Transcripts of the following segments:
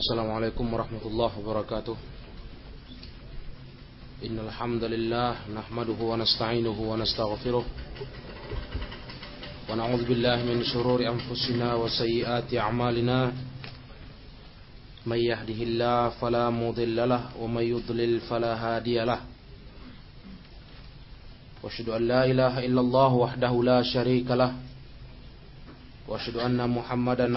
Assalamualaikum warahmatullahi wabarakatuh. Innal alhamdulillah, nahmaduhu wa nasta'inuhu wa nastaghfiruh. Wa na'udzu min shururi anfusina wa sayyiati a'malina. May yahdihillah fala mudilla lah wa may yudlil fala hadiyalah. Wa asyhadu an la ilaha illallah wahdahu la syarikalah. Wa asyhadu anna Muhammadan.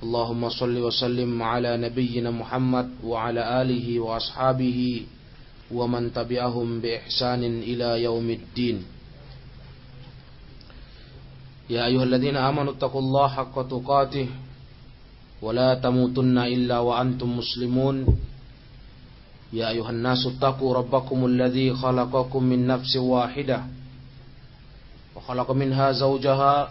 اللهم صل وسلم على نبينا محمد وعلى آله وأصحابه ومن تبعهم بإحسان إلى يوم الدين. يا أيها الذين آمنوا اتقوا الله حق تقاته ولا تموتن إلا وأنتم مسلمون. يا أيها الناس اتقوا ربكم الذي خلقكم من نفس واحدة وخلق منها زوجها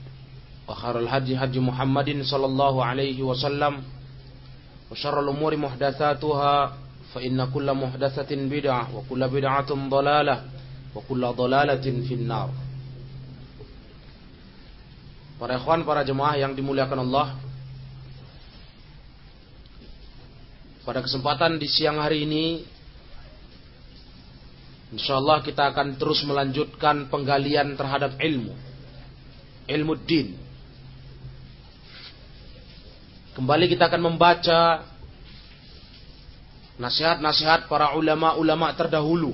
وخير الهدي هدي محمد صلى الله عليه وسلم وشر الأمور محدثاتها فإن كل محدثة بدعة وكل بدعة ضلالة وكل ضلالة في النار Para ikhwan, para jemaah yang dimuliakan Allah Pada kesempatan di siang hari ini InsyaAllah kita akan terus melanjutkan penggalian terhadap ilmu Ilmu din Kembali kita akan membaca Nasihat-nasihat para ulama-ulama terdahulu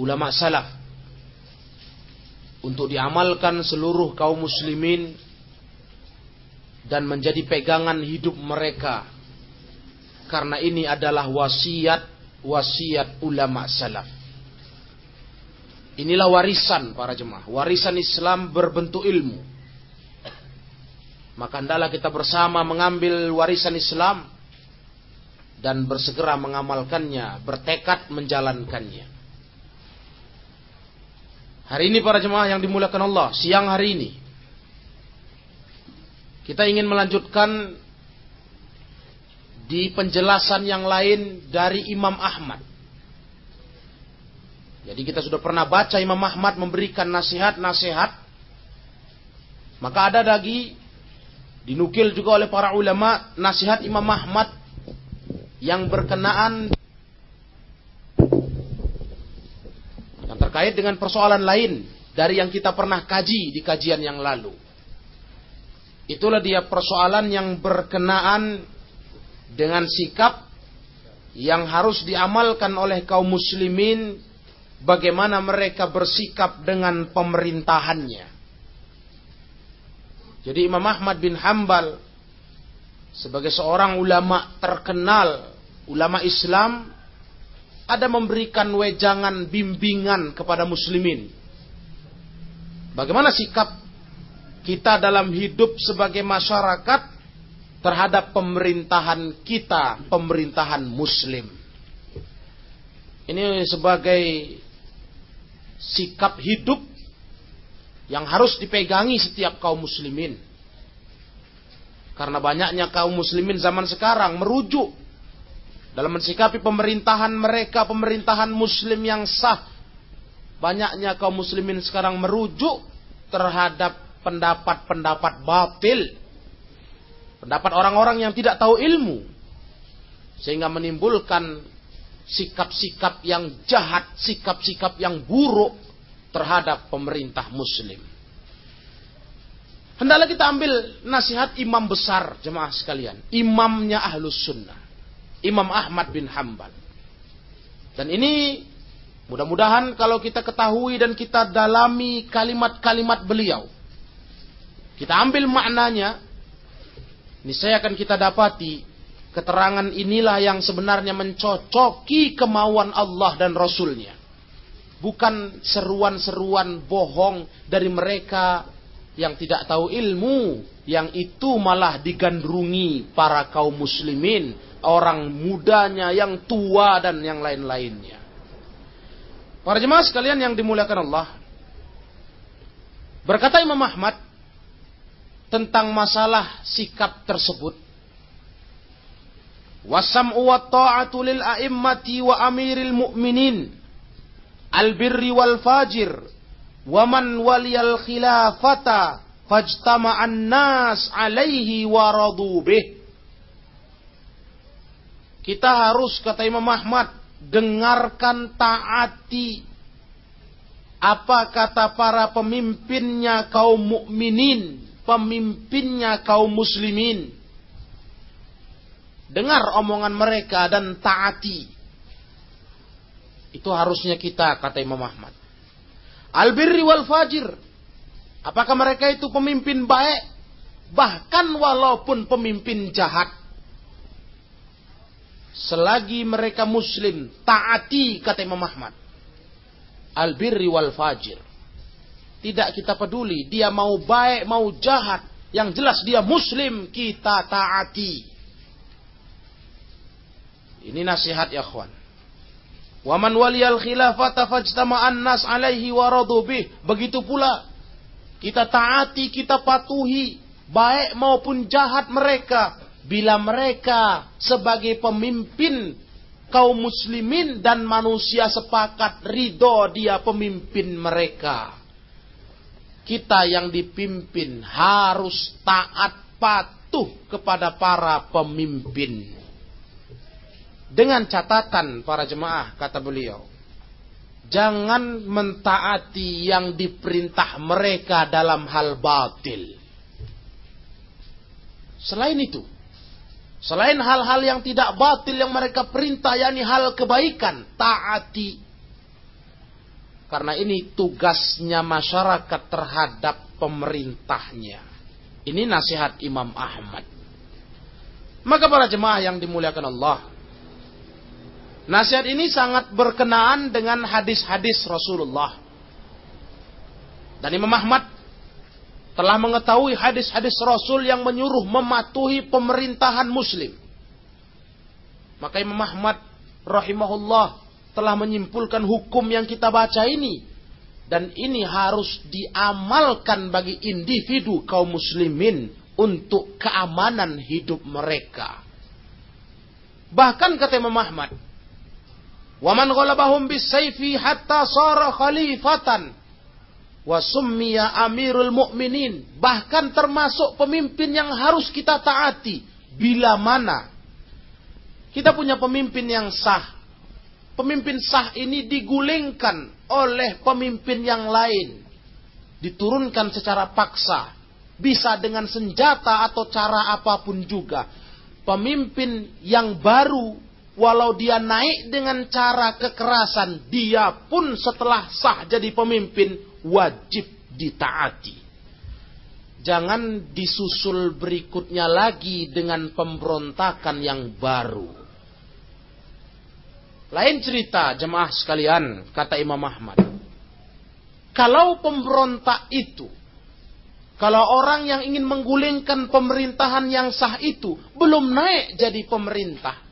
Ulama salaf untuk diamalkan seluruh kaum muslimin dan menjadi pegangan hidup mereka. Karena ini adalah wasiat wasiat ulama salaf. Inilah warisan para jemaah. Warisan Islam berbentuk ilmu maka hendaklah kita bersama mengambil warisan Islam dan bersegera mengamalkannya bertekad menjalankannya Hari ini para jemaah yang dimuliakan Allah, siang hari ini kita ingin melanjutkan di penjelasan yang lain dari Imam Ahmad. Jadi kita sudah pernah baca Imam Ahmad memberikan nasihat-nasihat. Maka ada lagi dinukil juga oleh para ulama nasihat Imam Ahmad yang berkenaan terkait dengan persoalan lain dari yang kita pernah kaji di kajian yang lalu. Itulah dia persoalan yang berkenaan dengan sikap yang harus diamalkan oleh kaum muslimin bagaimana mereka bersikap dengan pemerintahannya. Jadi Imam Ahmad bin Hambal sebagai seorang ulama terkenal, ulama Islam ada memberikan wejangan bimbingan kepada muslimin. Bagaimana sikap kita dalam hidup sebagai masyarakat terhadap pemerintahan kita, pemerintahan muslim. Ini sebagai sikap hidup yang harus dipegangi setiap kaum muslimin. Karena banyaknya kaum muslimin zaman sekarang merujuk dalam mensikapi pemerintahan mereka, pemerintahan muslim yang sah. Banyaknya kaum muslimin sekarang merujuk terhadap pendapat-pendapat batil. Pendapat orang-orang yang tidak tahu ilmu. Sehingga menimbulkan sikap-sikap yang jahat, sikap-sikap yang buruk terhadap pemerintah muslim. Hendaklah kita ambil nasihat imam besar jemaah sekalian. Imamnya ahlus sunnah. Imam Ahmad bin Hambal. Dan ini mudah-mudahan kalau kita ketahui dan kita dalami kalimat-kalimat beliau. Kita ambil maknanya. Ini saya akan kita dapati keterangan inilah yang sebenarnya mencocoki kemauan Allah dan Rasulnya. Bukan seruan-seruan bohong dari mereka yang tidak tahu ilmu, yang itu malah digandrungi para kaum muslimin, orang mudanya, yang tua dan yang lain-lainnya. Para jemaah sekalian yang dimuliakan Allah, berkata Imam Ahmad tentang masalah sikap tersebut, wasam wa ta'atu lil a'immati wa amiril mu'minin al birri wal fajir wa man waliyal khilafata fajtama'an nas alaihi wa radu bih kita harus kata Imam Ahmad dengarkan taati apa kata para pemimpinnya kaum mukminin, pemimpinnya kaum muslimin. Dengar omongan mereka dan taati. Itu harusnya kita, kata Imam Ahmad. Albirri wal fajir. Apakah mereka itu pemimpin baik? Bahkan walaupun pemimpin jahat. Selagi mereka muslim, taati, kata Imam Ahmad. Albirri wal fajir. Tidak kita peduli, dia mau baik, mau jahat. Yang jelas dia muslim, kita taati. Ini nasihat ya kawan. Waman waliyal khilafata fajtama'an nas alaihi wa bih. Begitu pula kita taati, kita patuhi baik maupun jahat mereka bila mereka sebagai pemimpin kaum muslimin dan manusia sepakat ridho dia pemimpin mereka. Kita yang dipimpin harus taat patuh kepada para pemimpin. Dengan catatan para jemaah kata beliau. Jangan mentaati yang diperintah mereka dalam hal batil. Selain itu, selain hal-hal yang tidak batil yang mereka perintah, yakni hal kebaikan, taati. Karena ini tugasnya masyarakat terhadap pemerintahnya. Ini nasihat Imam Ahmad. Maka para jemaah yang dimuliakan Allah, Nasihat ini sangat berkenaan dengan hadis-hadis Rasulullah. Dan Imam Ahmad telah mengetahui hadis-hadis Rasul yang menyuruh mematuhi pemerintahan muslim. Maka Imam Ahmad rahimahullah telah menyimpulkan hukum yang kita baca ini. Dan ini harus diamalkan bagi individu kaum muslimin untuk keamanan hidup mereka. Bahkan kata Imam Ahmad, Waman ghalabahum bisayfi hatta sara khalifatan wa summiya amirul mu'minin. Bahkan termasuk pemimpin yang harus kita taati. Bila mana kita punya pemimpin yang sah. Pemimpin sah ini digulingkan oleh pemimpin yang lain. Diturunkan secara paksa. Bisa dengan senjata atau cara apa pun juga. Pemimpin yang baru walau dia naik dengan cara kekerasan, dia pun setelah sah jadi pemimpin wajib ditaati. Jangan disusul berikutnya lagi dengan pemberontakan yang baru. Lain cerita jemaah sekalian, kata Imam Ahmad. Kalau pemberontak itu, kalau orang yang ingin menggulingkan pemerintahan yang sah itu belum naik jadi pemerintah,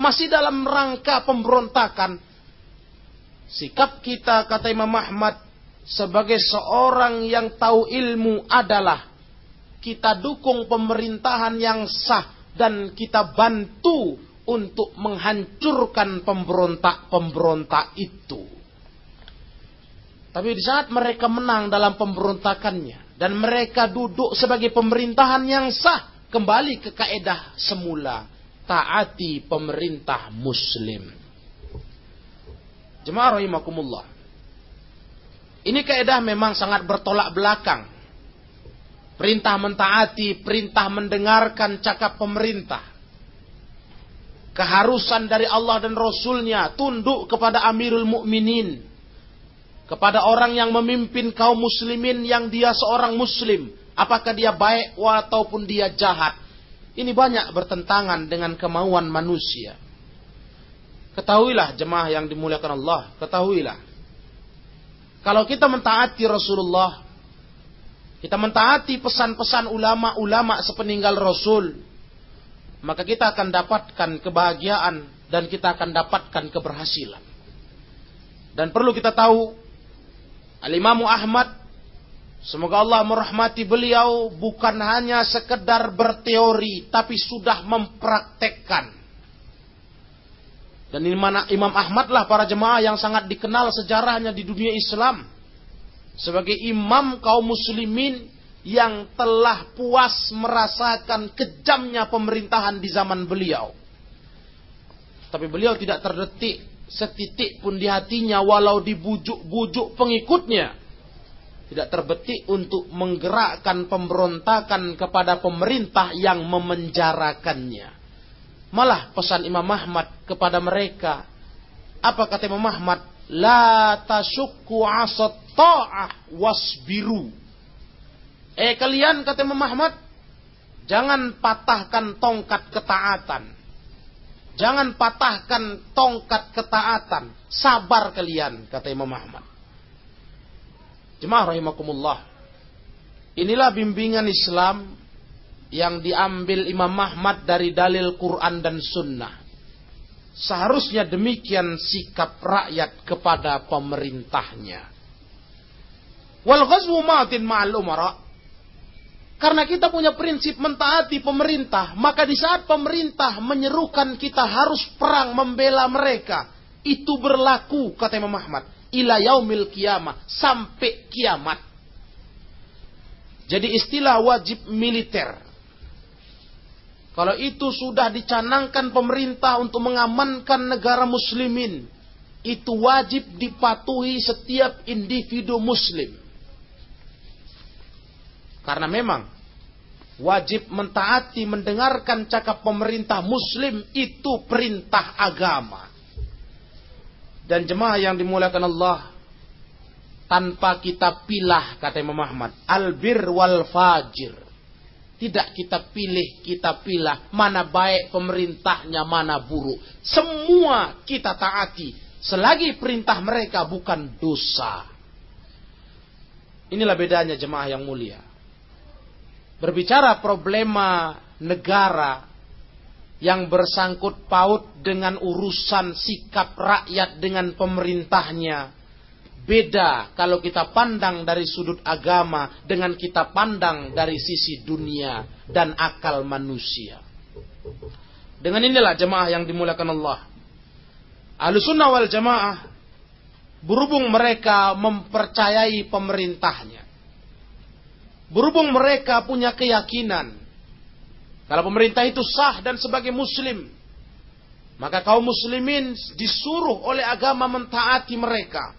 masih dalam rangka pemberontakan. Sikap kita, kata Imam Ahmad, sebagai seorang yang tahu ilmu adalah kita dukung pemerintahan yang sah dan kita bantu untuk menghancurkan pemberontak-pemberontak itu. Tapi di saat mereka menang dalam pemberontakannya dan mereka duduk sebagai pemerintahan yang sah, kembali ke kaedah semula taati pemerintah muslim. Jemaah rahimakumullah. Ini kaidah memang sangat bertolak belakang. Perintah mentaati, perintah mendengarkan cakap pemerintah. Keharusan dari Allah dan Rasulnya tunduk kepada Amirul Mukminin, kepada orang yang memimpin kaum muslimin yang dia seorang muslim, apakah dia baik ataupun dia jahat. Ini banyak bertentangan dengan kemauan manusia. Ketahuilah jemaah yang dimuliakan Allah, ketahuilah. Kalau kita mentaati Rasulullah, kita mentaati pesan-pesan ulama-ulama sepeninggal Rasul, maka kita akan dapatkan kebahagiaan dan kita akan dapatkan keberhasilan. Dan perlu kita tahu, Al-Imamu Ahmad, semoga Allah merahmati beliau, bukan hanya sekedar berteori, tapi sudah mempraktekkan. Dan Imam Ahmad lah para jemaah yang sangat dikenal sejarahnya di dunia Islam sebagai imam kaum muslimin yang telah puas merasakan kejamnya pemerintahan di zaman beliau. Tapi beliau tidak terdetik setitik pun di hatinya walau dibujuk-bujuk pengikutnya. Tidak terbetik untuk menggerakkan pemberontakan kepada pemerintah yang memenjarakannya. Malah pesan Imam Ahmad kepada mereka. Apa kata Imam Ahmad? La tasukku asat ta'ah wasbiru. Eh kalian kata Imam Ahmad, jangan patahkan tongkat ketaatan. Jangan patahkan tongkat ketaatan. Sabar kalian, kata Imam Ahmad. Jemaah rahimakumullah. Inilah bimbingan Islam yang diambil Imam Ahmad dari dalil Quran dan Sunnah. Seharusnya demikian sikap rakyat kepada pemerintahnya. Wal ghazwu matin ma'al umara. Karena kita punya prinsip mentaati pemerintah, maka di saat pemerintah menyerukan kita harus perang membela mereka, itu berlaku kata Imam Ahmad, ila yaumil kiamah, sampai kiamat. Jadi istilah wajib militer kalau itu sudah dicanangkan pemerintah untuk mengamankan negara muslimin, itu wajib dipatuhi setiap individu muslim. Karena memang wajib mentaati mendengarkan cakap pemerintah muslim itu perintah agama. Dan jemaah yang dimuliakan Allah tanpa kita pilah kata Imam Ahmad albir wal fajir tidak kita pilih, kita pilah mana baik pemerintahnya, mana buruk. Semua kita taati. Selagi perintah mereka bukan dosa. Inilah bedanya jemaah yang mulia. Berbicara problema negara yang bersangkut paut dengan urusan sikap rakyat dengan pemerintahnya Beda kalau kita pandang dari sudut agama dengan kita pandang dari sisi dunia dan akal manusia. Dengan inilah jemaah yang dimuliakan Allah. Ahlussunnah wal jamaah berhubung mereka mempercayai pemerintahnya. Berhubung mereka punya keyakinan kalau pemerintah itu sah dan sebagai muslim, maka kaum muslimin disuruh oleh agama mentaati mereka.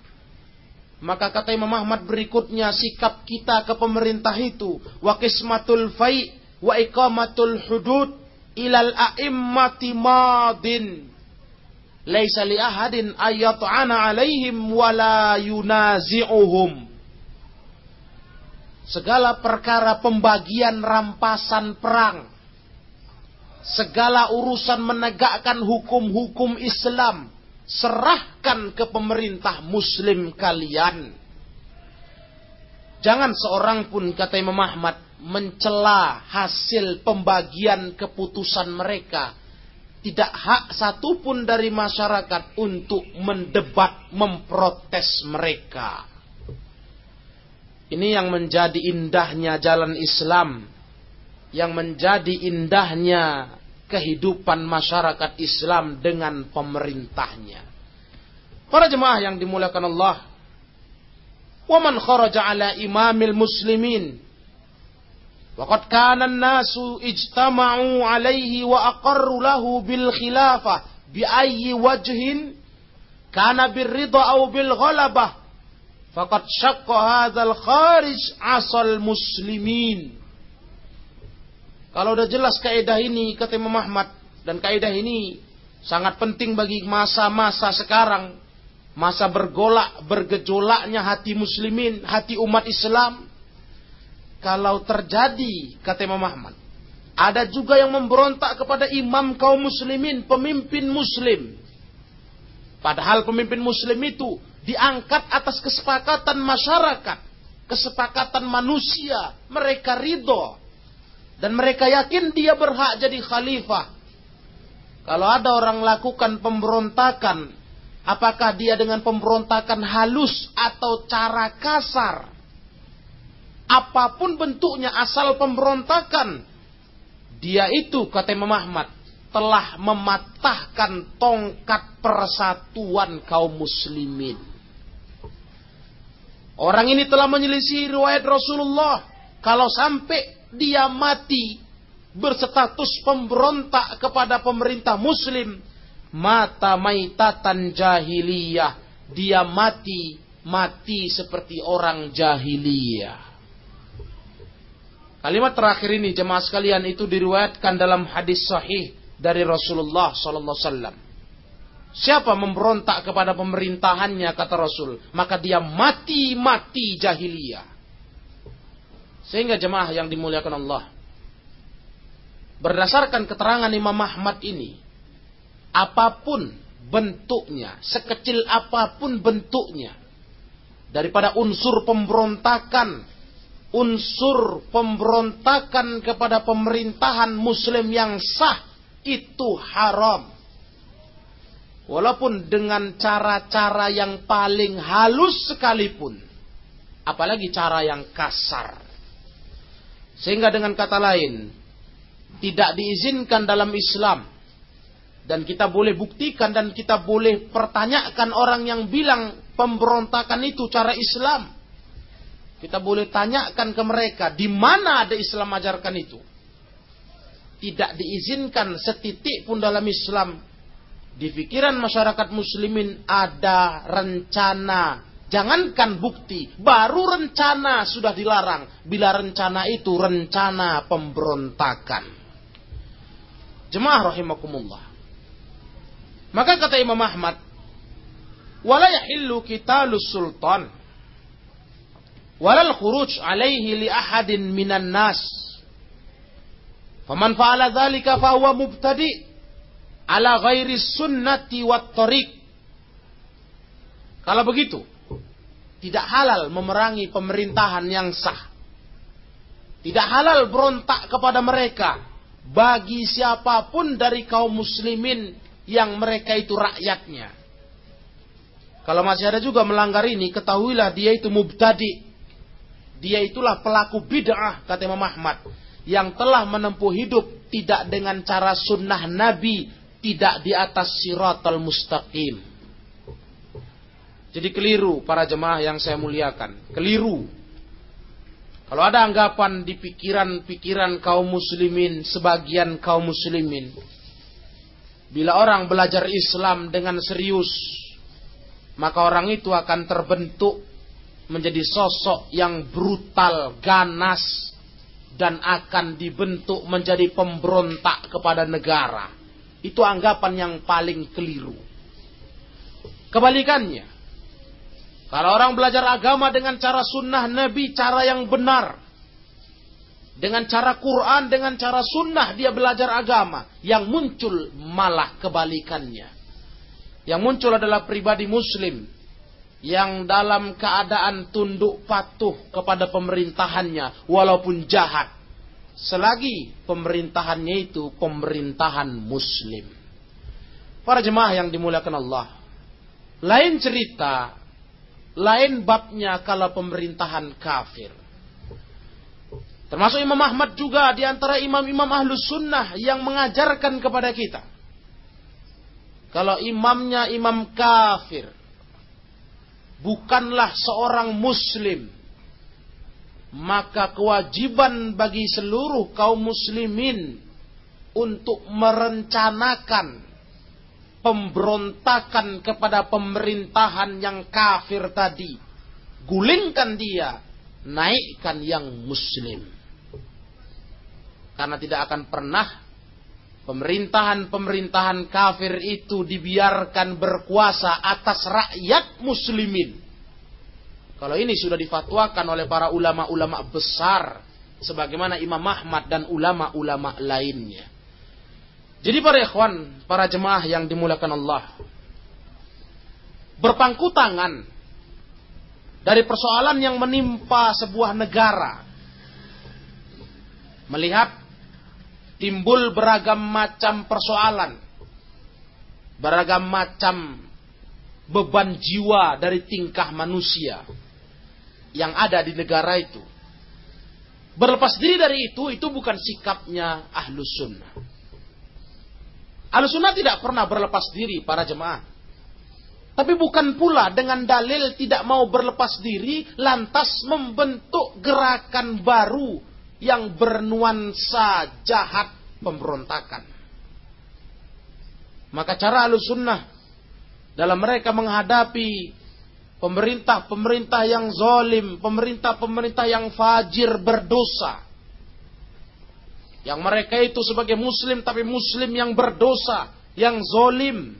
Maka kata Imam Ahmad berikutnya sikap kita ke pemerintah itu wa qismatul fai wa iqamatul hudud ilal a'immati madin laisa li ahadin ayat'ana alaihim wala yunazi'uhum segala perkara pembagian rampasan perang segala urusan menegakkan hukum-hukum Islam serahkan ke pemerintah muslim kalian. Jangan seorang pun kata Imam Ahmad mencela hasil pembagian keputusan mereka. Tidak hak satupun dari masyarakat untuk mendebat, memprotes mereka. Ini yang menjadi indahnya jalan Islam. Yang menjadi indahnya kehidupan masyarakat Islam dengan pemerintahnya. Para jemaah yang dimuliakan Allah, "Waman kharaja ala imamil muslimin Waqad kana an-nasu ijtama'u alaihi wa aqarru lahu bil khilafah bi ayyi wajhin kana bir ridha aw bil ghalabah faqad syaqqa hadzal kharij asal muslimin kalau udah jelas kaidah ini kata Imam Ahmad dan kaidah ini sangat penting bagi masa-masa sekarang, masa bergolak, bergejolaknya hati muslimin, hati umat Islam. Kalau terjadi kata Imam Ahmad, ada juga yang memberontak kepada imam kaum muslimin, pemimpin muslim. Padahal pemimpin muslim itu diangkat atas kesepakatan masyarakat kesepakatan manusia. Mereka ridho. Dan mereka yakin dia berhak jadi khalifah. Kalau ada orang lakukan pemberontakan, apakah dia dengan pemberontakan halus atau cara kasar? Apa pun bentuknya asal pemberontakan, dia itu kata Imam Ahmad telah mematahkan tongkat persatuan kaum muslimin. Orang ini telah menyelisih riwayat Rasulullah. Kalau sampai dia mati berstatus pemberontak kepada pemerintah muslim, mata maitatan jahiliyah. Dia mati, mati seperti orang jahiliyah. Kalimat terakhir ini jemaah sekalian itu diriwayatkan dalam hadis sahih dari Rasulullah sallallahu alaihi. Siapa memberontak kepada pemerintahannya kata Rasul, maka dia mati-mati jahiliyah. Sehingga jemaah yang dimuliakan Allah. Berdasarkan keterangan Imam Ahmad ini, apa pun bentuknya, sekecil apa pun bentuknya, daripada unsur pemberontakan, unsur pemberontakan kepada pemerintahan muslim yang sah, itu haram Walaupun dengan cara-cara yang paling halus sekalipun. Apalagi cara yang kasar. Sehingga dengan kata lain, tidak diizinkan dalam Islam. Dan kita boleh buktikan dan kita boleh pertanyakan orang yang bilang pemberontakan itu cara Islam. Kita boleh tanyakan ke mereka, di mana ada Islam ajarkan itu? Tidak diizinkan setitik pun dalam Islam di pikiran masyarakat muslimin ada rencana. Jangankan bukti, baru rencana sudah dilarang. Bila rencana itu rencana pemberontakan. Jemaah rahimakumullah. Maka kata Imam Ahmad, wala yahillu qitalus sultan walal khuruj alaihi li ahadin minan nas. Faman fa'ala dhalika fahuwa mubtadi' ala ghairi sunnati wat tariq. Kalau begitu, tidak halal memerangi pemerintahan yang sah. Tidak halal berontak kepada mereka bagi siapa pun dari kaum muslimin yang mereka itu rakyatnya. Kalau masih ada juga melanggar ini, ketahuilah dia itu mubtadi. Dia itulah pelaku bid'ah, kata Imam Ahmad. Yang telah menempuh hidup tidak dengan cara sunnah Nabi tidak di atas siratal mustaqim. Jadi keliru para jemaah yang saya muliakan. Keliru. Kalau ada anggapan di pikiran-pikiran kaum muslimin, sebagian kaum muslimin. Bila orang belajar Islam dengan serius, maka orang itu akan terbentuk menjadi sosok yang brutal, ganas, dan akan dibentuk menjadi pemberontak kepada negara. Itu anggapan yang paling keliru. Kebalikannya, kalau orang belajar agama dengan cara sunnah Nabi, cara yang benar. Dengan cara Quran, dengan cara sunnah dia belajar agama. Yang muncul malah kebalikannya. Yang muncul adalah pribadi muslim. Yang dalam keadaan tunduk patuh kepada pemerintahannya. Walaupun jahat selagi pemerintahannya itu pemerintahan muslim. Para jemaah yang dimuliakan Allah. Lain cerita, lain babnya kalau pemerintahan kafir. Termasuk Imam Ahmad juga di antara imam-imam ahlus sunnah yang mengajarkan kepada kita. Kalau imamnya imam kafir, bukanlah seorang muslim, maka kewajiban bagi seluruh kaum muslimin untuk merencanakan pemberontakan kepada pemerintahan yang kafir tadi. Gulingkan dia, naikkan yang muslim. Karena tidak akan pernah pemerintahan-pemerintahan kafir itu dibiarkan berkuasa atas rakyat muslimin kalau ini sudah difatwakan oleh para ulama-ulama besar sebagaimana Imam Ahmad dan ulama-ulama lainnya. Jadi para ikhwan, para jemaah yang dimuliakan Allah, berpangku tangan dari persoalan yang menimpa sebuah negara. Melihat timbul beragam macam persoalan, beragam macam beban jiwa dari tingkah manusia yang ada di negara itu. Berlepas diri dari itu, itu bukan sikapnya ahlus sunnah. Ahlus sunnah tidak pernah berlepas diri para jemaah. Tapi bukan pula dengan dalil tidak mau berlepas diri, lantas membentuk gerakan baru yang bernuansa jahat pemberontakan. Maka cara ahlus sunnah dalam mereka menghadapi pemerintah-pemerintah yang zolim, pemerintah-pemerintah yang fajir berdosa. Yang mereka itu sebagai muslim tapi muslim yang berdosa, yang zolim.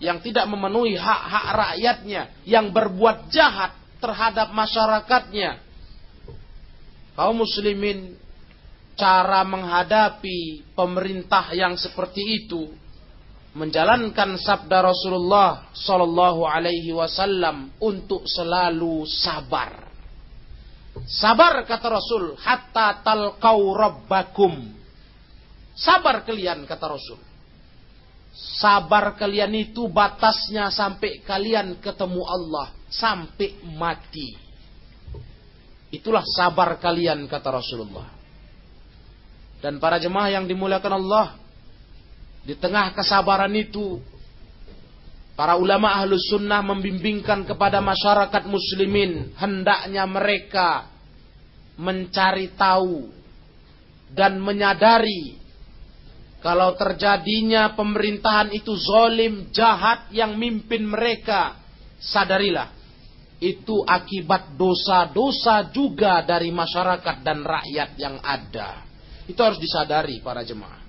Yang tidak memenuhi hak-hak rakyatnya, yang berbuat jahat terhadap masyarakatnya. Kaum muslimin cara menghadapi pemerintah yang seperti itu menjalankan sabda Rasulullah Sallallahu Alaihi Wasallam untuk selalu sabar. Sabar kata Rasul, hatta talqau rabbakum. Sabar kalian kata Rasul. Sabar kalian itu batasnya sampai kalian ketemu Allah, sampai mati. Itulah sabar kalian kata Rasulullah. Dan para jemaah yang dimuliakan Allah, di tengah kesabaran itu, para ulama ahlus sunnah membimbingkan kepada masyarakat muslimin, hendaknya mereka mencari tahu dan menyadari kalau terjadinya pemerintahan itu zolim, jahat yang mimpin mereka, sadarilah itu akibat dosa-dosa juga dari masyarakat dan rakyat yang ada. Itu harus disadari para jemaah.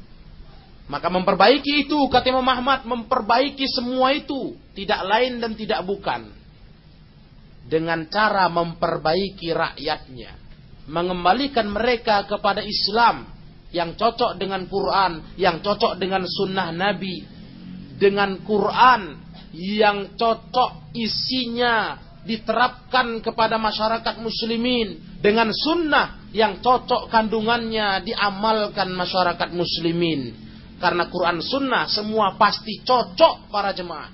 Maka memperbaiki itu, kata Imam Ahmad, memperbaiki semua itu. Tidak lain dan tidak bukan. Dengan cara memperbaiki rakyatnya. Mengembalikan mereka kepada Islam. Yang cocok dengan Quran. Yang cocok dengan sunnah Nabi. Dengan Quran yang cocok isinya diterapkan kepada masyarakat muslimin. Dengan sunnah yang cocok kandungannya diamalkan masyarakat muslimin karena Quran Sunnah semua pasti cocok para jemaah.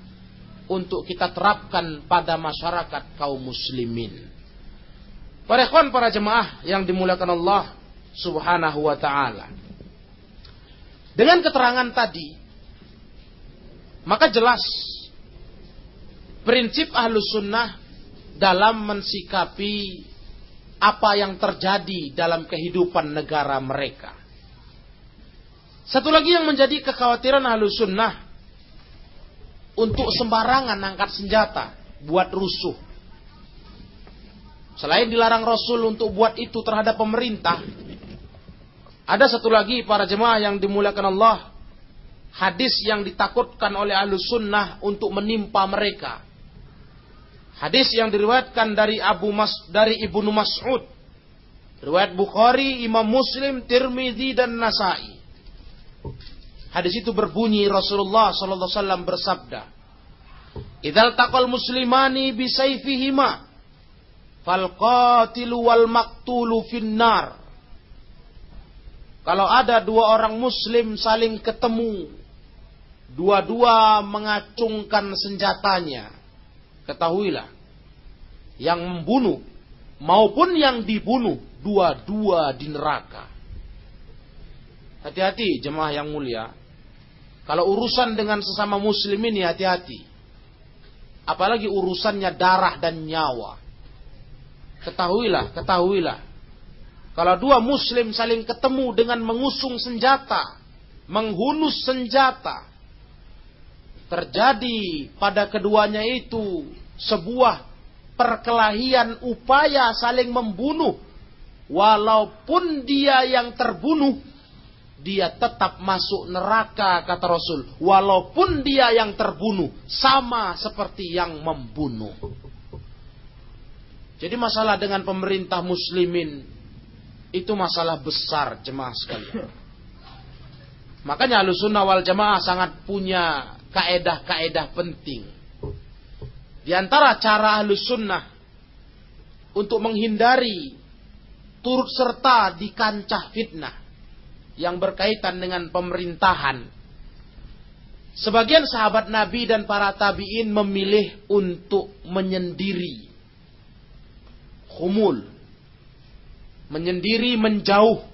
Untuk kita terapkan pada masyarakat kaum muslimin. Para ikhwan para jemaah yang dimuliakan Allah subhanahu wa ta'ala. Dengan keterangan tadi. Maka jelas. Prinsip ahlus sunnah dalam mensikapi apa yang terjadi dalam kehidupan negara mereka. Satu lagi yang menjadi kekhawatiran ahlu sunnah untuk sembarangan angkat senjata buat rusuh. Selain dilarang Rasul untuk buat itu terhadap pemerintah, ada satu lagi para jemaah yang dimuliakan Allah, hadis yang ditakutkan oleh ahlu sunnah untuk menimpa mereka. Hadis yang diriwayatkan dari Abu Mas dari Ibnu Mas'ud, riwayat Bukhari, Imam Muslim, Tirmidzi dan Nasai. Hadis itu berbunyi Rasulullah sallallahu alaihi wasallam bersabda, "Idzal taqal muslimani bisayfihima fal qatilu wal maqtulu finnar." Kalau ada dua orang muslim saling ketemu, dua-dua mengacungkan senjatanya, ketahuilah yang membunuh maupun yang dibunuh dua-dua di neraka. Hati-hati jemaah yang mulia. Kalau urusan dengan sesama muslim ini hati-hati. Apalagi urusannya darah dan nyawa. Ketahuilah, ketahuilah. Kalau dua muslim saling ketemu dengan mengusung senjata, menghunus senjata, terjadi pada keduanya itu sebuah perkelahian upaya saling membunuh. Walaupun dia yang terbunuh dia tetap masuk neraka kata Rasul walaupun dia yang terbunuh sama seperti yang membunuh jadi masalah dengan pemerintah muslimin itu masalah besar jemaah sekalian makanya Ahlussunnah wal Jamaah sangat punya kaedah-kaedah penting di antara cara Ahlussunnah untuk menghindari turut serta di kancah fitnah yang berkaitan dengan pemerintahan. Sebagian sahabat Nabi dan para tabi'in memilih untuk menyendiri. Khumul. Menyendiri menjauh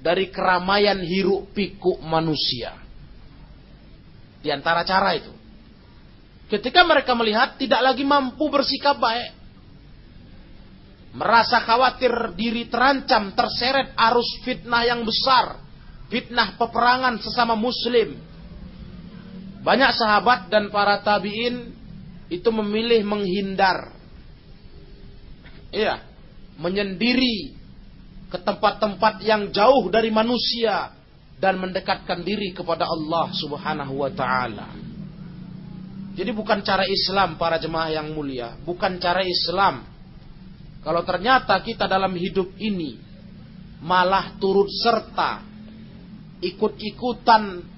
dari keramaian hiruk pikuk manusia. Di antara cara itu. Ketika mereka melihat tidak lagi mampu bersikap baik, merasa khawatir diri terancam terseret arus fitnah yang besar, fitnah peperangan sesama muslim. Banyak sahabat dan para tabi'in itu memilih menghindar. Iya, menyendiri ke tempat-tempat yang jauh dari manusia dan mendekatkan diri kepada Allah Subhanahu wa taala. Jadi bukan cara Islam para jemaah yang mulia, bukan cara Islam. Kalau ternyata kita dalam hidup ini malah turut serta ikut-ikutan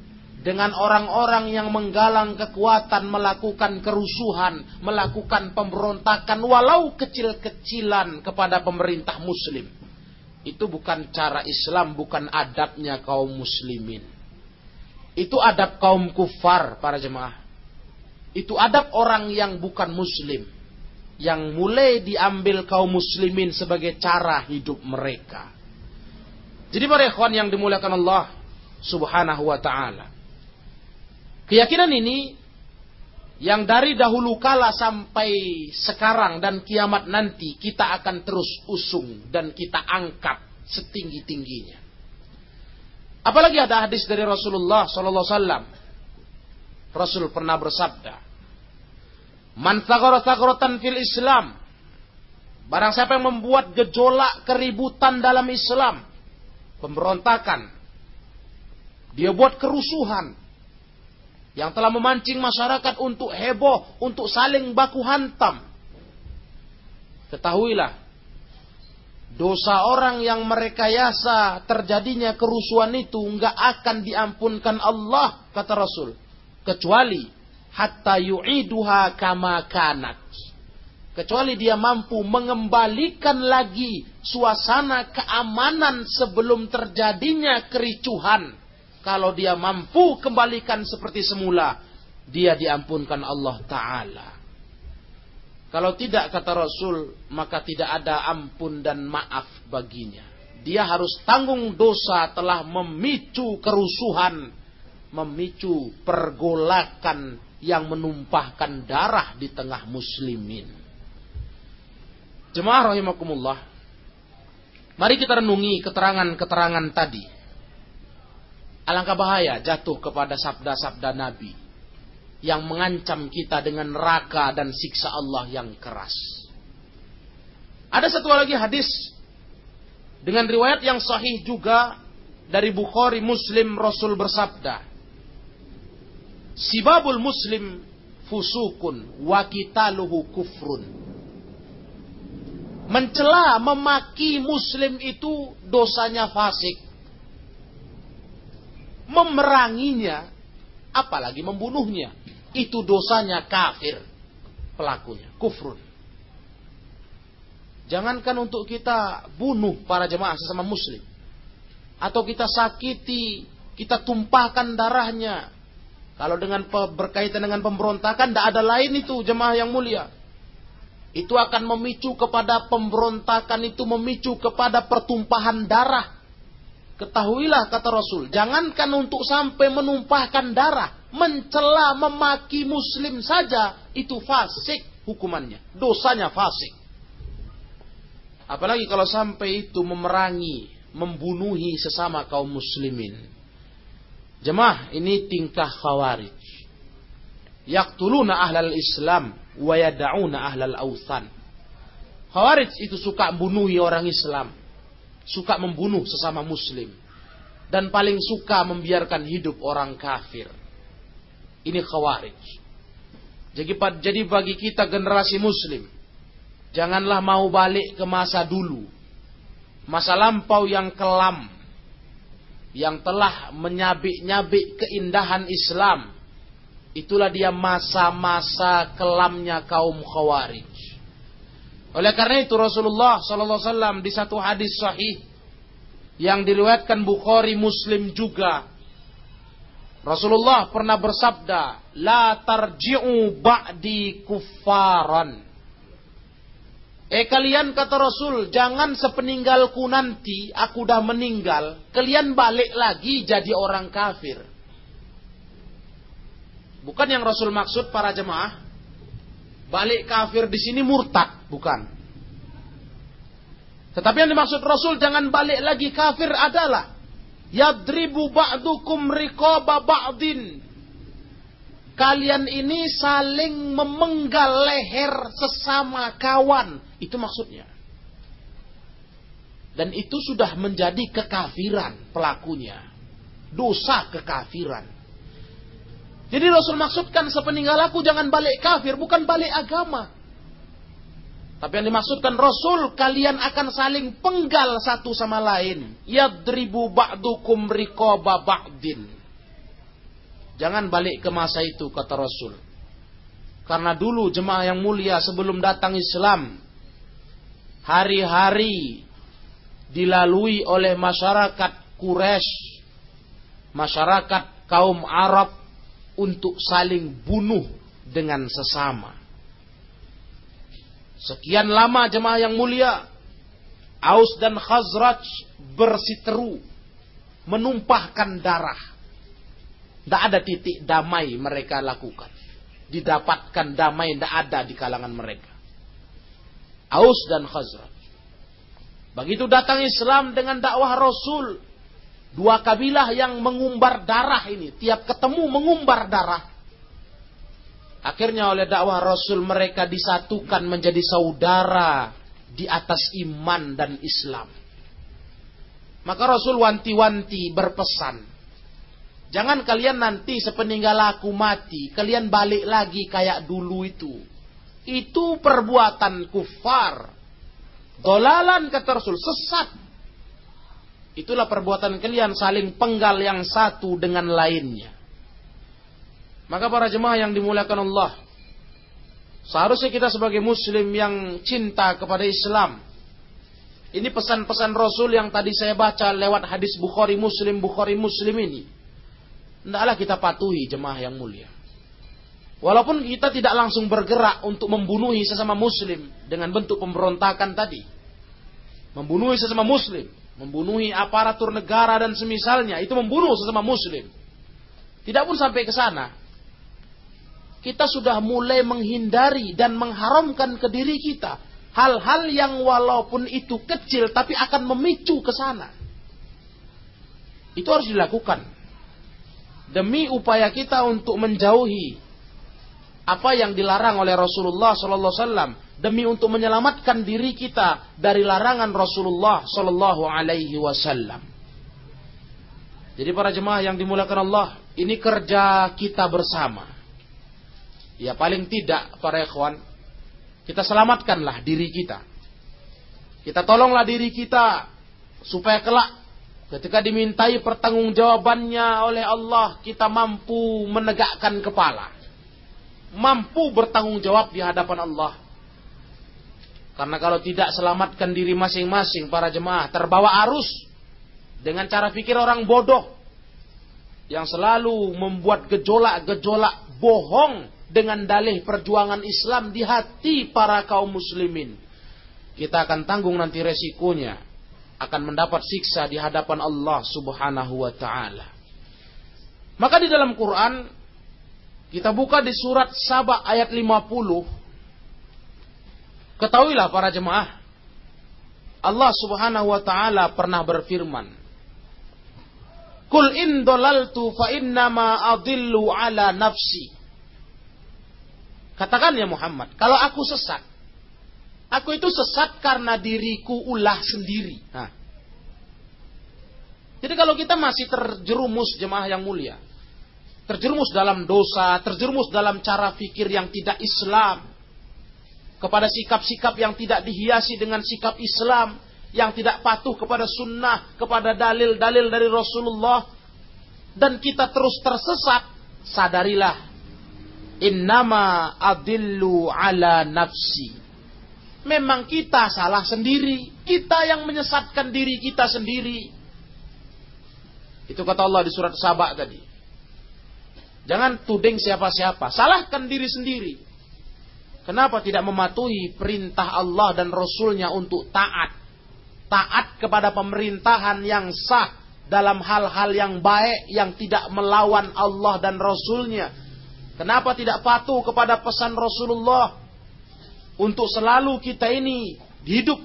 dengan orang-orang yang menggalang kekuatan melakukan kerusuhan, melakukan pemberontakan walau kecil-kecilan kepada pemerintah muslim. Itu bukan cara Islam, bukan adabnya kaum muslimin. Itu adab kaum kufar para jemaah. Itu adab orang yang bukan muslim yang mulai diambil kaum muslimin sebagai cara hidup mereka. Jadi para ikhwan yang dimuliakan Allah Subhanahu wa taala. Keyakinan ini yang dari dahulu kala sampai sekarang dan kiamat nanti kita akan terus usung dan kita angkat setinggi-tingginya. Apalagi ada hadis dari Rasulullah sallallahu alaihi. Rasul pernah bersabda, Man fil Islam. Barang siapa yang membuat gejolak keributan dalam Islam. Pemberontakan. Dia buat kerusuhan. Yang telah memancing masyarakat untuk heboh, untuk saling baku hantam. Ketahuilah, dosa orang yang merekayasa terjadinya kerusuhan itu nggak akan diampunkan Allah, kata Rasul. Kecuali hatta yu'iduha kama kanat. Kecuali dia mampu mengembalikan lagi suasana keamanan sebelum terjadinya kericuhan. Kalau dia mampu kembalikan seperti semula, dia diampunkan Allah Ta'ala. Kalau tidak kata Rasul, maka tidak ada ampun dan maaf baginya. Dia harus tanggung dosa telah memicu kerusuhan, memicu pergolakan yang menumpahkan darah di tengah muslimin. Jemaah rahimakumullah. Mari kita renungi keterangan-keterangan tadi. Alangkah bahaya jatuh kepada sabda-sabda Nabi yang mengancam kita dengan neraka dan siksa Allah yang keras. Ada satu lagi hadis dengan riwayat yang sahih juga dari Bukhari Muslim Rasul bersabda, Sibabul muslim fusukun wa kitaluhu kufrun. Mencela, memaki muslim itu dosanya fasik. Memeranginya, apalagi membunuhnya, itu dosanya kafir pelakunya, kufrun. Jangankan untuk kita bunuh para jemaah sesama muslim. Atau kita sakiti, kita tumpahkan darahnya, kalau dengan berkaitan dengan pemberontakan, tidak ada lain itu jemaah yang mulia. Itu akan memicu kepada pemberontakan itu memicu kepada pertumpahan darah. Ketahuilah kata Rasul, jangankan untuk sampai menumpahkan darah, mencela, memaki muslim saja, itu fasik hukumannya. Dosanya fasik. Apalagi kalau sampai itu memerangi, membunuhi sesama kaum muslimin. Jemaah, ini tingkah khawarij. Yaktuluna ahlal Islam wa yada'una ahlal awthan. Khawarij itu suka membunuhi orang Islam. Suka membunuh sesama muslim. Dan paling suka membiarkan hidup orang kafir. Ini khawarij. Jadi, jadi bagi kita generasi muslim. Janganlah mau balik ke masa dulu. Masa lampau yang kelam yang telah menyabik-nyabik keindahan Islam. Itulah dia masa-masa kelamnya kaum Khawarij. Oleh karena itu Rasulullah wasallam di satu hadis sahih yang diriwayatkan Bukhari Muslim juga Rasulullah pernah bersabda, "La tarji'u ba'di kuffaran." Eh kalian kata Rasul, jangan sepeninggalku nanti, aku dah meninggal, kalian balik lagi jadi orang kafir. Bukan yang Rasul maksud para jemaah. Balik kafir di sini murtad, bukan. Tetapi yang dimaksud Rasul jangan balik lagi kafir adalah yadribu ba'dukum riqaba ba'din. Kalian ini saling memenggal leher sesama kawan. Itu maksudnya. Dan itu sudah menjadi kekafiran pelakunya. Dosa kekafiran. Jadi Rasul maksudkan sepeninggal aku jangan balik kafir, bukan balik agama. Tapi yang dimaksudkan Rasul, kalian akan saling penggal satu sama lain. Yadribu ba'dukum riqaba ba'din. Jangan balik ke masa itu, kata Rasul. Karena dulu jemaah yang mulia sebelum datang Islam, hari-hari dilalui oleh masyarakat Quraisy, masyarakat kaum Arab untuk saling bunuh dengan sesama. Sekian lama jemaah yang mulia, Aus dan Khazraj bersiteru, menumpahkan darah. Tidak ada titik damai mereka lakukan. Didapatkan damai tidak ada di kalangan mereka. Aus dan Khazraj. Begitu datang Islam dengan dakwah Rasul, dua kabilah yang mengumbar darah ini, tiap ketemu mengumbar darah. Akhirnya oleh dakwah Rasul mereka disatukan menjadi saudara di atas iman dan Islam. Maka Rasul wanti-wanti berpesan. Jangan kalian nanti sepeninggal aku mati, kalian balik lagi kayak dulu itu. Itu perbuatan kufar. Dolalan kata Rasul, sesat. Itulah perbuatan kalian saling penggal yang satu dengan lainnya. Maka para jemaah yang dimuliakan Allah, seharusnya kita sebagai muslim yang cinta kepada Islam, ini pesan-pesan Rasul yang tadi saya baca lewat hadis Bukhari Muslim, Bukhari Muslim ini. Tidaklah kita patuhi jemaah yang mulia. Walaupun kita tidak langsung bergerak untuk membunuhi sesama muslim dengan bentuk pemberontakan tadi. Membunuhi sesama muslim. Membunuhi aparatur negara dan semisalnya. Itu membunuh sesama muslim. Tidak pun sampai ke sana kita sudah mulai menghindari dan mengharamkan ke diri kita hal-hal yang walaupun itu kecil tapi akan memicu ke sana. Itu harus dilakukan demi upaya kita untuk menjauhi apa yang dilarang oleh Rasulullah sallallahu alaihi wasallam demi untuk menyelamatkan diri kita dari larangan Rasulullah sallallahu alaihi wasallam. Jadi para jemaah yang dimuliakan Allah, ini kerja kita bersama. Ya paling tidak para ikhwan, kita selamatkanlah diri kita. Kita tolonglah diri kita supaya kelak ketika dimintai pertanggungjawabannya oleh Allah kita mampu menegakkan kepala. Mampu bertanggung jawab di hadapan Allah. Karena kalau tidak selamatkan diri masing-masing para jemaah terbawa arus dengan cara pikir orang bodoh yang selalu membuat gejolak-gejolak bohong dengan dalih perjuangan Islam di hati para kaum muslimin. Kita akan tanggung nanti resikonya. Akan mendapat siksa di hadapan Allah subhanahu wa ta'ala. Maka di dalam Quran, kita buka di surat Sabah ayat 50. Ketahuilah para jemaah. Allah subhanahu wa ta'ala pernah berfirman. Kul in dolaltu fa innama adillu ala nafsi. Katakan ya Muhammad, kalau aku sesat, aku itu sesat karena diriku ulah sendiri. Nah. Jadi kalau kita masih terjerumus jemaah yang mulia, terjerumus dalam dosa, terjerumus dalam cara pikir yang tidak Islam, kepada sikap-sikap yang tidak dihiasi dengan sikap Islam, yang tidak patuh kepada sunnah, kepada dalil-dalil dari Rasulullah, dan kita terus tersesat, sadarilah Innama adillu ala nafsi. memang kita salah sendiri. Kita yang menyesatkan diri kita sendiri. Itu kata Allah di surat Sabah tadi. Jangan tuding siapa-siapa. Salahkan diri sendiri. Kenapa tidak mematuhi perintah Allah dan Rasulnya untuk taat? Taat kepada pemerintahan yang sah dalam hal-hal yang baik yang tidak melawan Allah dan Rasulnya. Kenapa tidak patuh kepada pesan Rasulullah? Untuk selalu kita ini hidup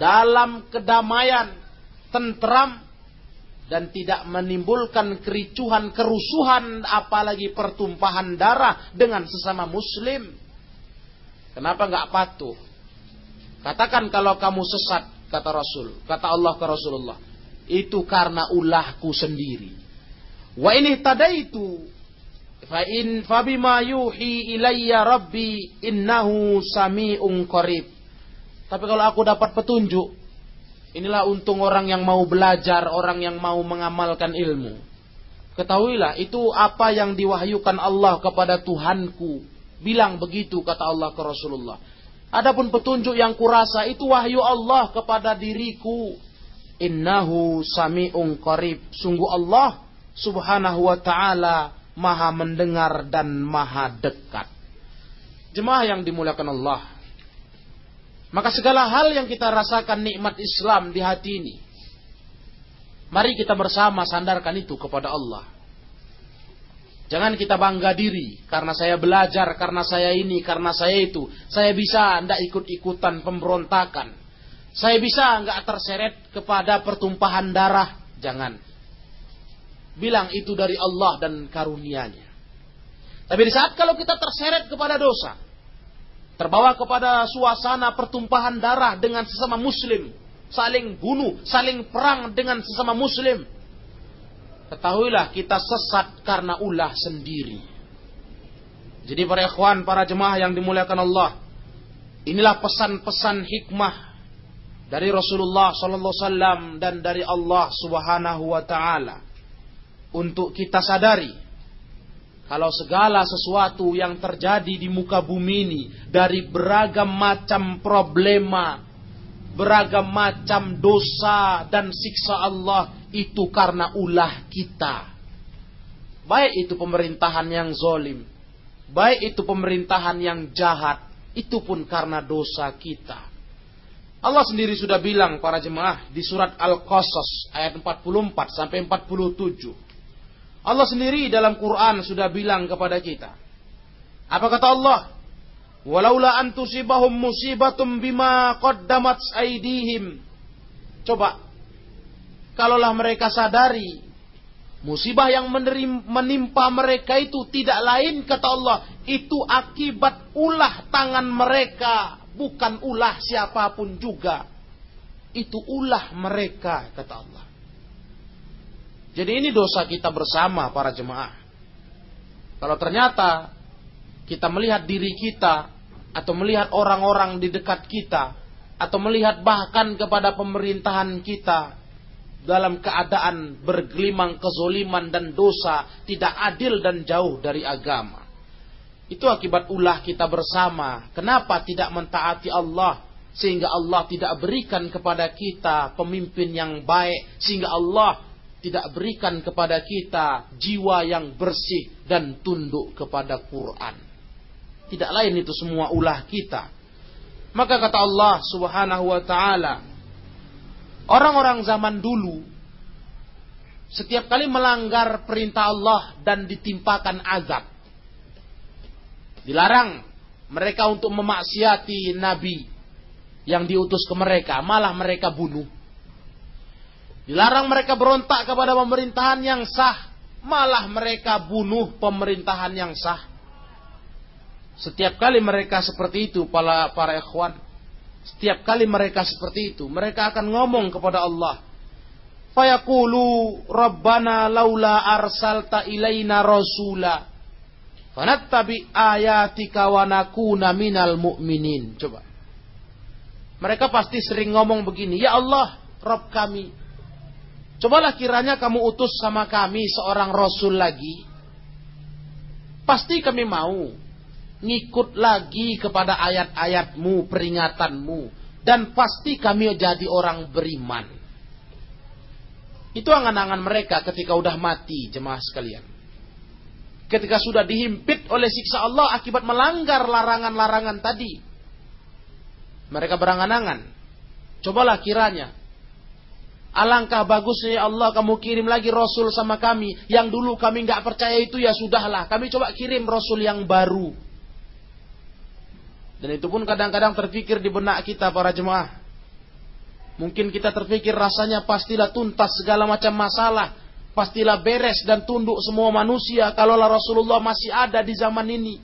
dalam kedamaian, tentram, dan tidak menimbulkan kericuhan, kerusuhan, apalagi pertumpahan darah dengan sesama muslim. Kenapa nggak patuh? Katakan kalau kamu sesat, kata Rasul, kata Allah ke Rasulullah. Itu karena ulahku sendiri. Wa ini tadaitu fa in fabima yuhi ilayya rabbi innahu sami'un qarib. Tapi kalau aku dapat petunjuk, Inilah untung orang yang mau belajar, orang yang mau mengamalkan ilmu. Ketahuilah, itu apa yang diwahyukan Allah kepada Tuhanku. Bilang begitu, kata Allah ke Rasulullah. Adapun petunjuk yang kurasa, itu wahyu Allah kepada diriku. Innahu sami'un qarib. Sungguh Allah subhanahu wa ta'ala maha mendengar dan maha dekat. Jemaah yang dimuliakan Allah. Maka segala hal yang kita rasakan nikmat Islam di hati ini. Mari kita bersama sandarkan itu kepada Allah. Jangan kita bangga diri karena saya belajar, karena saya ini, karena saya itu. Saya bisa tidak ikut-ikutan pemberontakan. Saya bisa nggak terseret kepada pertumpahan darah. Jangan. Bilang itu dari Allah dan karunia-Nya. Tapi di saat kalau kita terseret kepada dosa, terbawa kepada suasana pertumpahan darah dengan sesama muslim, saling bunuh, saling perang dengan sesama muslim. Ketahuilah kita sesat karena ulah sendiri. Jadi para ikhwan, para jemaah yang dimuliakan Allah, inilah pesan-pesan hikmah dari Rasulullah sallallahu alaihi wasallam dan dari Allah Subhanahu wa taala untuk kita sadari kalau segala sesuatu yang terjadi di muka bumi ini dari beragam macam problema, beragam macam dosa dan siksa Allah itu karena ulah kita. Baik itu pemerintahan yang zolim, baik itu pemerintahan yang jahat, itu pun karena dosa kita. Allah sendiri sudah bilang para jemaah di surat Al-Qasas ayat 44 sampai 47. Allah sendiri dalam Quran sudah bilang kepada kita. Apa kata Allah? Walaula antusibahum musibatum bima qaddamat aidihim. Coba. Kalaulah mereka sadari musibah yang menimpa mereka itu tidak lain kata Allah, itu akibat ulah tangan mereka, bukan ulah siapa pun juga. Itu ulah mereka kata Allah. Jadi ini dosa kita bersama para jemaah. Kalau ternyata kita melihat diri kita atau melihat orang-orang di dekat kita atau melihat bahkan kepada pemerintahan kita dalam keadaan bergelimang kezoliman dan dosa tidak adil dan jauh dari agama. Itu akibat ulah kita bersama. Kenapa tidak mentaati Allah sehingga Allah tidak berikan kepada kita pemimpin yang baik sehingga Allah tidak berikan kepada kita jiwa yang bersih dan tunduk kepada Quran. Tidak lain itu semua ulah kita. Maka kata Allah Subhanahu wa taala, orang-orang zaman dulu setiap kali melanggar perintah Allah dan ditimpakan azab. Dilarang mereka untuk memaksiati nabi yang diutus ke mereka, malah mereka bunuh. Dilarang mereka berontak kepada pemerintahan yang sah. Malah mereka bunuh pemerintahan yang sah. Setiap kali mereka seperti itu para, para ikhwan. Setiap kali mereka seperti itu. Mereka akan ngomong kepada Allah. Fayaqulu Rabbana laula arsalta ilaina rasula. Fanattabi ayatika wa nakuna minal mu'minin. Coba. Mereka pasti sering ngomong begini. Ya Allah, Rabb kami Cobalah kiranya kamu utus sama kami seorang rasul lagi. Pasti kami mau. Ngikut lagi kepada ayat-ayatmu, peringatanmu. Dan pasti kami jadi orang beriman. Itu angan-angan mereka ketika udah mati, jemaah sekalian. Ketika sudah dihimpit oleh siksa Allah akibat melanggar larangan-larangan tadi. Mereka berangan-angan. Cobalah kiranya Alangkah bagusnya ya Allah kamu kirim lagi Rasul sama kami. Yang dulu kami nggak percaya itu ya sudahlah. Kami coba kirim Rasul yang baru. Dan itu pun kadang-kadang terpikir di benak kita para jemaah. Mungkin kita terpikir rasanya pastilah tuntas segala macam masalah. Pastilah beres dan tunduk semua manusia. Kalaulah Rasulullah masih ada di zaman ini.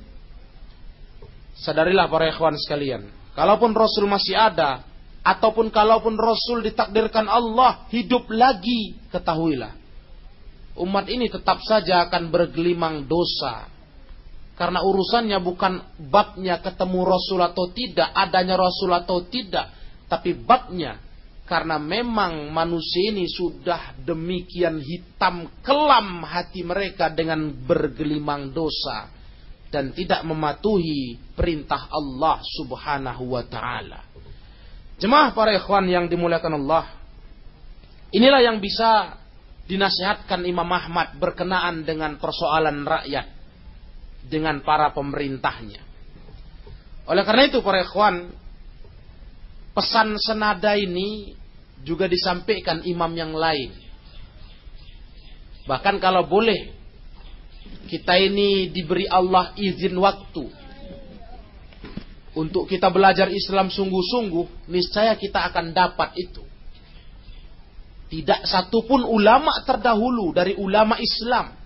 Sadarilah para ikhwan sekalian. Kalaupun Rasul masih ada, ataupun kalaupun Rasul ditakdirkan Allah hidup lagi, ketahuilah. Umat ini tetap saja akan bergelimang dosa. Karena urusannya bukan babnya ketemu Rasul atau tidak, adanya Rasul atau tidak. Tapi babnya, karena memang manusia ini sudah demikian hitam kelam hati mereka dengan bergelimang dosa. Dan tidak mematuhi perintah Allah subhanahu wa ta'ala. Jemaah para ikhwan yang dimuliakan Allah. Inilah yang bisa dinasihatkan Imam Ahmad berkenaan dengan persoalan rakyat dengan para pemerintahnya. Oleh karena itu para ikhwan, pesan senada ini juga disampaikan imam yang lain. Bahkan kalau boleh kita ini diberi Allah izin waktu untuk kita belajar Islam sungguh-sungguh, niscaya kita akan dapat itu. Tidak satupun ulama terdahulu dari ulama Islam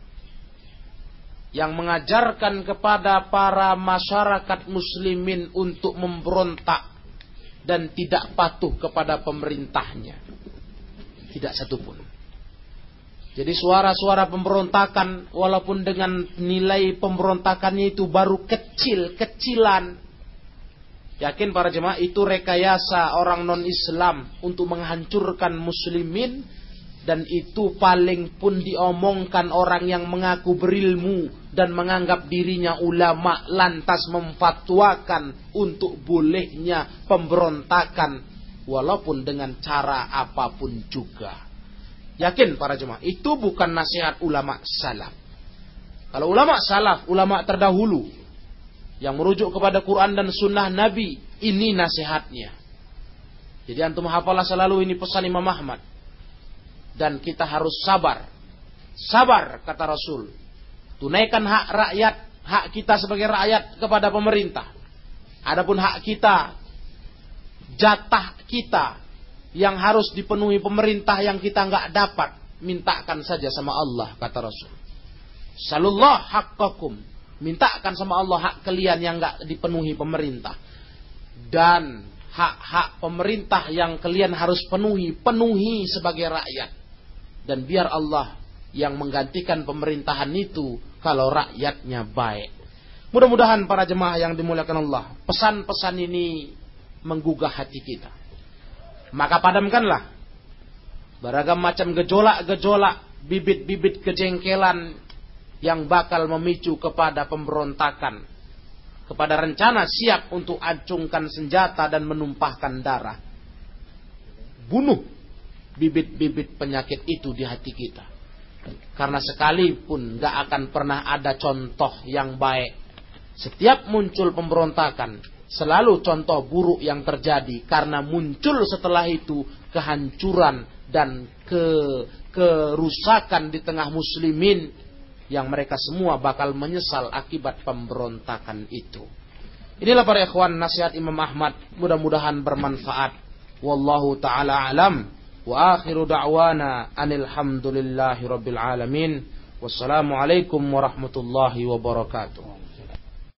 yang mengajarkan kepada para masyarakat muslimin untuk memberontak dan tidak patuh kepada pemerintahnya. Tidak satupun. Jadi suara-suara pemberontakan walaupun dengan nilai pemberontakannya itu baru kecil-kecilan Yakin para jemaah itu rekayasa orang non-Islam untuk menghancurkan muslimin dan itu paling pun diomongkan orang yang mengaku berilmu dan menganggap dirinya ulama lantas memfatwakan untuk bolehnya pemberontakan walaupun dengan cara apa pun juga. Yakin para jemaah, itu bukan nasihat ulama salaf. Kalau ulama salaf, ulama terdahulu yang merujuk kepada Quran dan Sunnah Nabi. Ini nasihatnya. Jadi antum hafalah selalu ini pesan Imam Ahmad. Dan kita harus sabar. Sabar kata Rasul. Tunaikan hak rakyat, hak kita sebagai rakyat kepada pemerintah. Adapun hak kita, jatah kita yang harus dipenuhi pemerintah yang kita nggak dapat, mintakan saja sama Allah kata Rasul. Salullah haqqakum Mintakan sama Allah hak kalian yang nggak dipenuhi pemerintah. Dan hak-hak pemerintah yang kalian harus penuhi, penuhi sebagai rakyat. Dan biar Allah yang menggantikan pemerintahan itu kalau rakyatnya baik. Mudah-mudahan para jemaah yang dimuliakan Allah, pesan-pesan ini menggugah hati kita. Maka padamkanlah beragam macam gejolak-gejolak, bibit-bibit kejengkelan yang bakal memicu kepada pemberontakan, kepada rencana siap untuk acungkan senjata dan menumpahkan darah. Bunuh bibit-bibit penyakit itu di hati kita. Karena sekalipun gak akan pernah ada contoh yang baik. Setiap muncul pemberontakan, selalu contoh buruk yang terjadi. Karena muncul setelah itu kehancuran dan ke, kerusakan di tengah muslimin yang mereka semua bakal menyesal akibat pemberontakan itu. Inilah para ikhwan nasihat Imam Ahmad, mudah-mudahan bermanfaat. Wallahu taala alam wa akhiru da'wana anil hamdulillahi rabbil alamin. Wassalamualaikum warahmatullahi wabarakatuh.